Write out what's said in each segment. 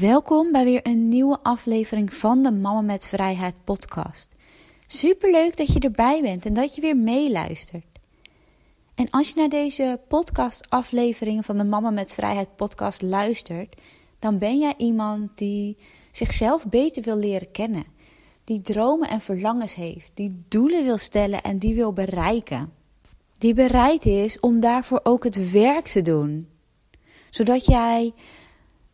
Welkom bij weer een nieuwe aflevering van de Mama met Vrijheid podcast. Superleuk dat je erbij bent en dat je weer meeluistert. En als je naar deze podcast afleveringen van de Mama met Vrijheid podcast luistert, dan ben jij iemand die zichzelf beter wil leren kennen. Die dromen en verlangens heeft, die doelen wil stellen en die wil bereiken. Die bereid is om daarvoor ook het werk te doen. Zodat jij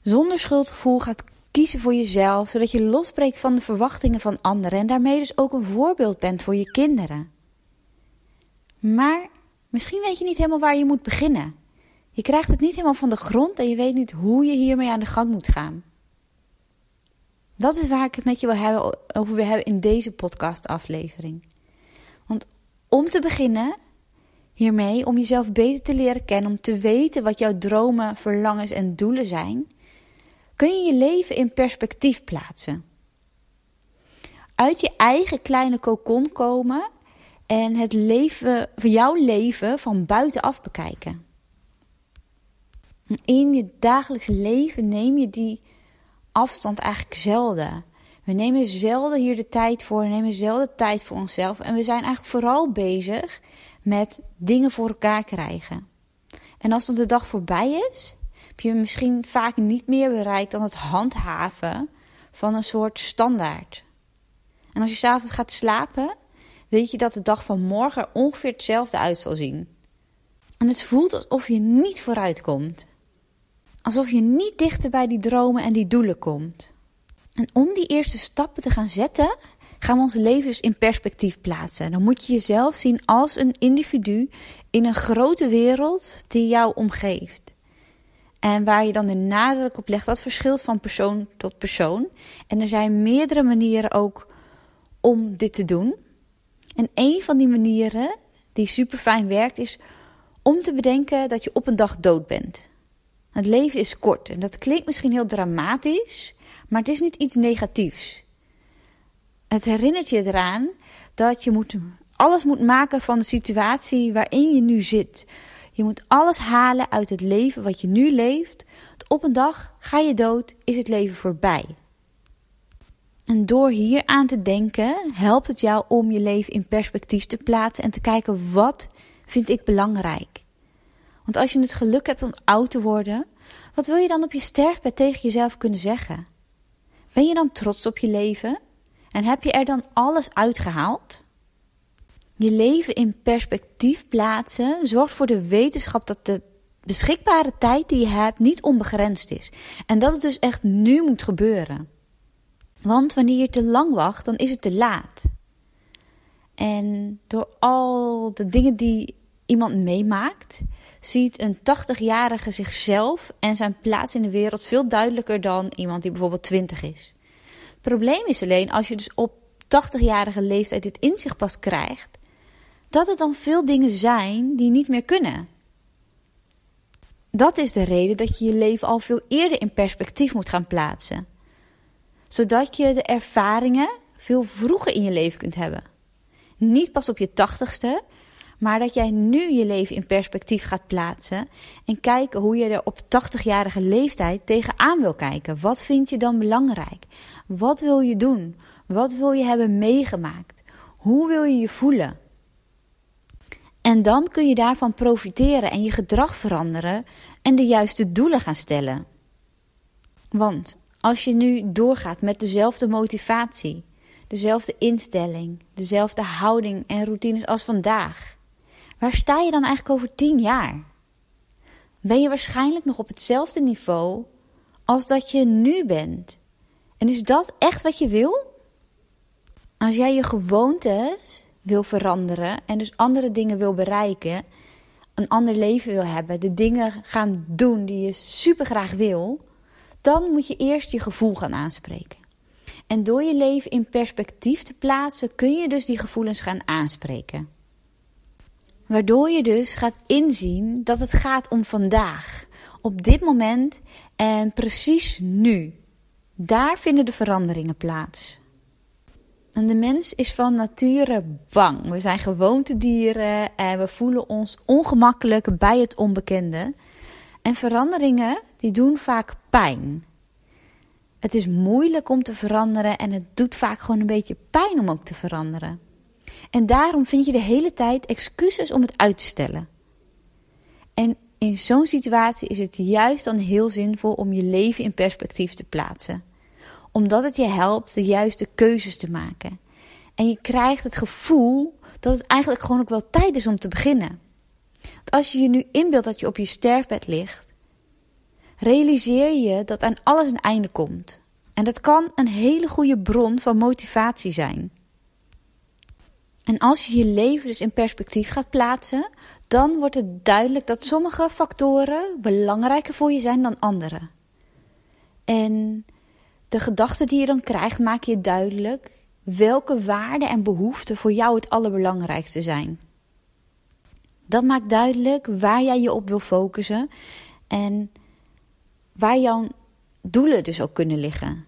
zonder schuldgevoel gaat kiezen voor jezelf, zodat je losbreekt van de verwachtingen van anderen en daarmee dus ook een voorbeeld bent voor je kinderen. Maar misschien weet je niet helemaal waar je moet beginnen. Je krijgt het niet helemaal van de grond en je weet niet hoe je hiermee aan de gang moet gaan. Dat is waar ik het met je wil hebben, over wil hebben in deze podcastaflevering. Want om te beginnen hiermee, om jezelf beter te leren kennen, om te weten wat jouw dromen, verlangens en doelen zijn, kun je je leven in perspectief plaatsen. Uit je eigen kleine kokon komen en het leven van jouw leven van buitenaf bekijken. In je dagelijks leven neem je die afstand eigenlijk zelden. We nemen zelden hier de tijd voor, we nemen zelden tijd voor onszelf en we zijn eigenlijk vooral bezig met dingen voor elkaar krijgen. En als dan de dag voorbij is, heb je misschien vaak niet meer bereikt dan het handhaven van een soort standaard. En als je s'avonds gaat slapen, weet je dat de dag van morgen er ongeveer hetzelfde uit zal zien. En het voelt alsof je niet vooruit komt. Alsof je niet dichter bij die dromen en die doelen komt. En om die eerste stappen te gaan zetten, gaan we ons leven dus in perspectief plaatsen. Dan moet je jezelf zien als een individu in een grote wereld die jou omgeeft. En waar je dan de nadruk op legt, dat verschilt van persoon tot persoon. En er zijn meerdere manieren ook om dit te doen. En een van die manieren die super fijn werkt, is om te bedenken dat je op een dag dood bent. Het leven is kort en dat klinkt misschien heel dramatisch, maar het is niet iets negatiefs. Het herinnert je eraan dat je moet, alles moet maken van de situatie waarin je nu zit. Je moet alles halen uit het leven wat je nu leeft. op een dag ga je dood, is het leven voorbij. En door hier aan te denken, helpt het jou om je leven in perspectief te plaatsen en te kijken wat vind ik belangrijk. Want als je het geluk hebt om oud te worden, wat wil je dan op je sterfbed tegen jezelf kunnen zeggen? Ben je dan trots op je leven? En heb je er dan alles uitgehaald? Je leven in perspectief plaatsen zorgt voor de wetenschap dat de beschikbare tijd die je hebt niet onbegrensd is. En dat het dus echt nu moet gebeuren. Want wanneer je te lang wacht, dan is het te laat. En door al de dingen die iemand meemaakt, ziet een 80-jarige zichzelf en zijn plaats in de wereld veel duidelijker dan iemand die bijvoorbeeld 20 is. Het probleem is alleen als je dus op 80-jarige leeftijd dit inzicht pas krijgt, dat er dan veel dingen zijn die niet meer kunnen. Dat is de reden dat je je leven al veel eerder in perspectief moet gaan plaatsen. Zodat je de ervaringen veel vroeger in je leven kunt hebben. Niet pas op je tachtigste, maar dat jij nu je leven in perspectief gaat plaatsen en kijken hoe je er op 80-jarige leeftijd tegenaan wil kijken. Wat vind je dan belangrijk? Wat wil je doen? Wat wil je hebben meegemaakt? Hoe wil je je voelen? En dan kun je daarvan profiteren en je gedrag veranderen en de juiste doelen gaan stellen. Want als je nu doorgaat met dezelfde motivatie, dezelfde instelling, dezelfde houding en routines als vandaag, waar sta je dan eigenlijk over tien jaar? Ben je waarschijnlijk nog op hetzelfde niveau als dat je nu bent? En is dat echt wat je wil? Als jij je gewoontes wil veranderen en dus andere dingen wil bereiken, een ander leven wil hebben, de dingen gaan doen die je super graag wil, dan moet je eerst je gevoel gaan aanspreken. En door je leven in perspectief te plaatsen, kun je dus die gevoelens gaan aanspreken. Waardoor je dus gaat inzien dat het gaat om vandaag, op dit moment en precies nu. Daar vinden de veranderingen plaats. En de mens is van nature bang. We zijn gewoontedieren en we voelen ons ongemakkelijk bij het onbekende. En veranderingen die doen vaak pijn. Het is moeilijk om te veranderen en het doet vaak gewoon een beetje pijn om ook te veranderen. En daarom vind je de hele tijd excuses om het uit te stellen. En in zo'n situatie is het juist dan heel zinvol om je leven in perspectief te plaatsen. Omdat het je helpt de juiste keuzes te maken. En je krijgt het gevoel dat het eigenlijk gewoon ook wel tijd is om te beginnen. Want als je je nu inbeeldt dat je op je sterfbed ligt, realiseer je dat aan alles een einde komt. En dat kan een hele goede bron van motivatie zijn. En als je je leven dus in perspectief gaat plaatsen, dan wordt het duidelijk dat sommige factoren belangrijker voor je zijn dan andere. En de gedachten die je dan krijgt, maak je duidelijk welke waarden en behoeften voor jou het allerbelangrijkste zijn. Dat maakt duidelijk waar jij je op wil focussen en waar jouw doelen dus ook kunnen liggen.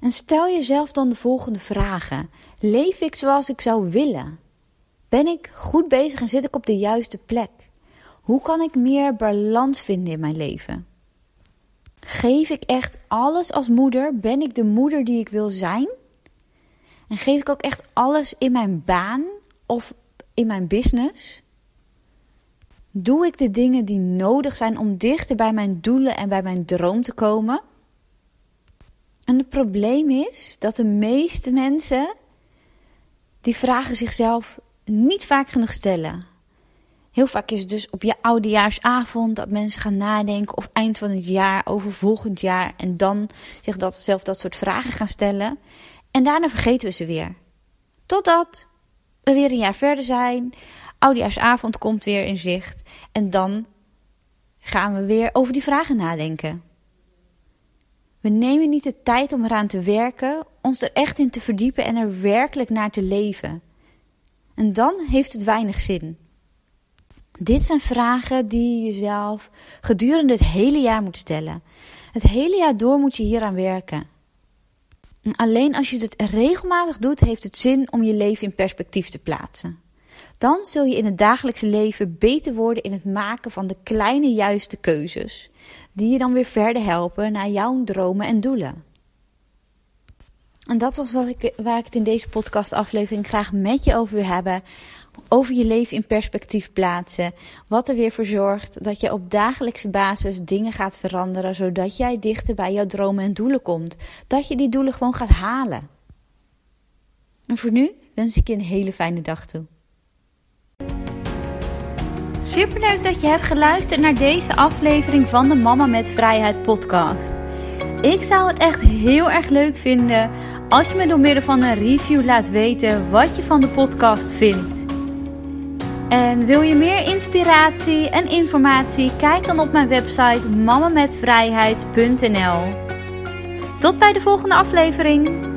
En stel jezelf dan de volgende vragen. Leef ik zoals ik zou willen? Ben ik goed bezig en zit ik op de juiste plek? Hoe kan ik meer balans vinden in mijn leven? Geef ik echt alles als moeder? Ben ik de moeder die ik wil zijn? En geef ik ook echt alles in mijn baan of in mijn business? Doe ik de dingen die nodig zijn om dichter bij mijn doelen en bij mijn droom te komen? En het probleem is dat de meeste mensen die vragen zichzelf niet vaak genoeg stellen. Heel vaak is het dus op je oudejaarsavond dat mensen gaan nadenken of eind van het jaar over volgend jaar en dan zich dat, dat soort vragen gaan stellen. En daarna vergeten we ze weer. Totdat we weer een jaar verder zijn, oudejaarsavond komt weer in zicht en dan gaan we weer over die vragen nadenken. We nemen niet de tijd om eraan te werken, ons er echt in te verdiepen en er werkelijk naar te leven. En dan heeft het weinig zin. Dit zijn vragen die je jezelf gedurende het hele jaar moet stellen. Het hele jaar door moet je hieraan werken. En alleen als je het regelmatig doet, heeft het zin om je leven in perspectief te plaatsen. Dan zul je in het dagelijkse leven beter worden in het maken van de kleine juiste keuzes, die je dan weer verder helpen naar jouw dromen en doelen. En dat was wat ik, waar ik het in deze podcastaflevering graag met je over wil hebben. Over je leven in perspectief plaatsen. Wat er weer voor zorgt dat je op dagelijkse basis dingen gaat veranderen. Zodat jij dichter bij jouw dromen en doelen komt. Dat je die doelen gewoon gaat halen. En voor nu wens ik je een hele fijne dag toe. Superleuk dat je hebt geluisterd naar deze aflevering van de Mama met Vrijheid podcast. Ik zou het echt heel erg leuk vinden als je me door middel van een review laat weten wat je van de podcast vindt. En wil je meer inspiratie en informatie? Kijk dan op mijn website mamametvrijheid.nl. Tot bij de volgende aflevering.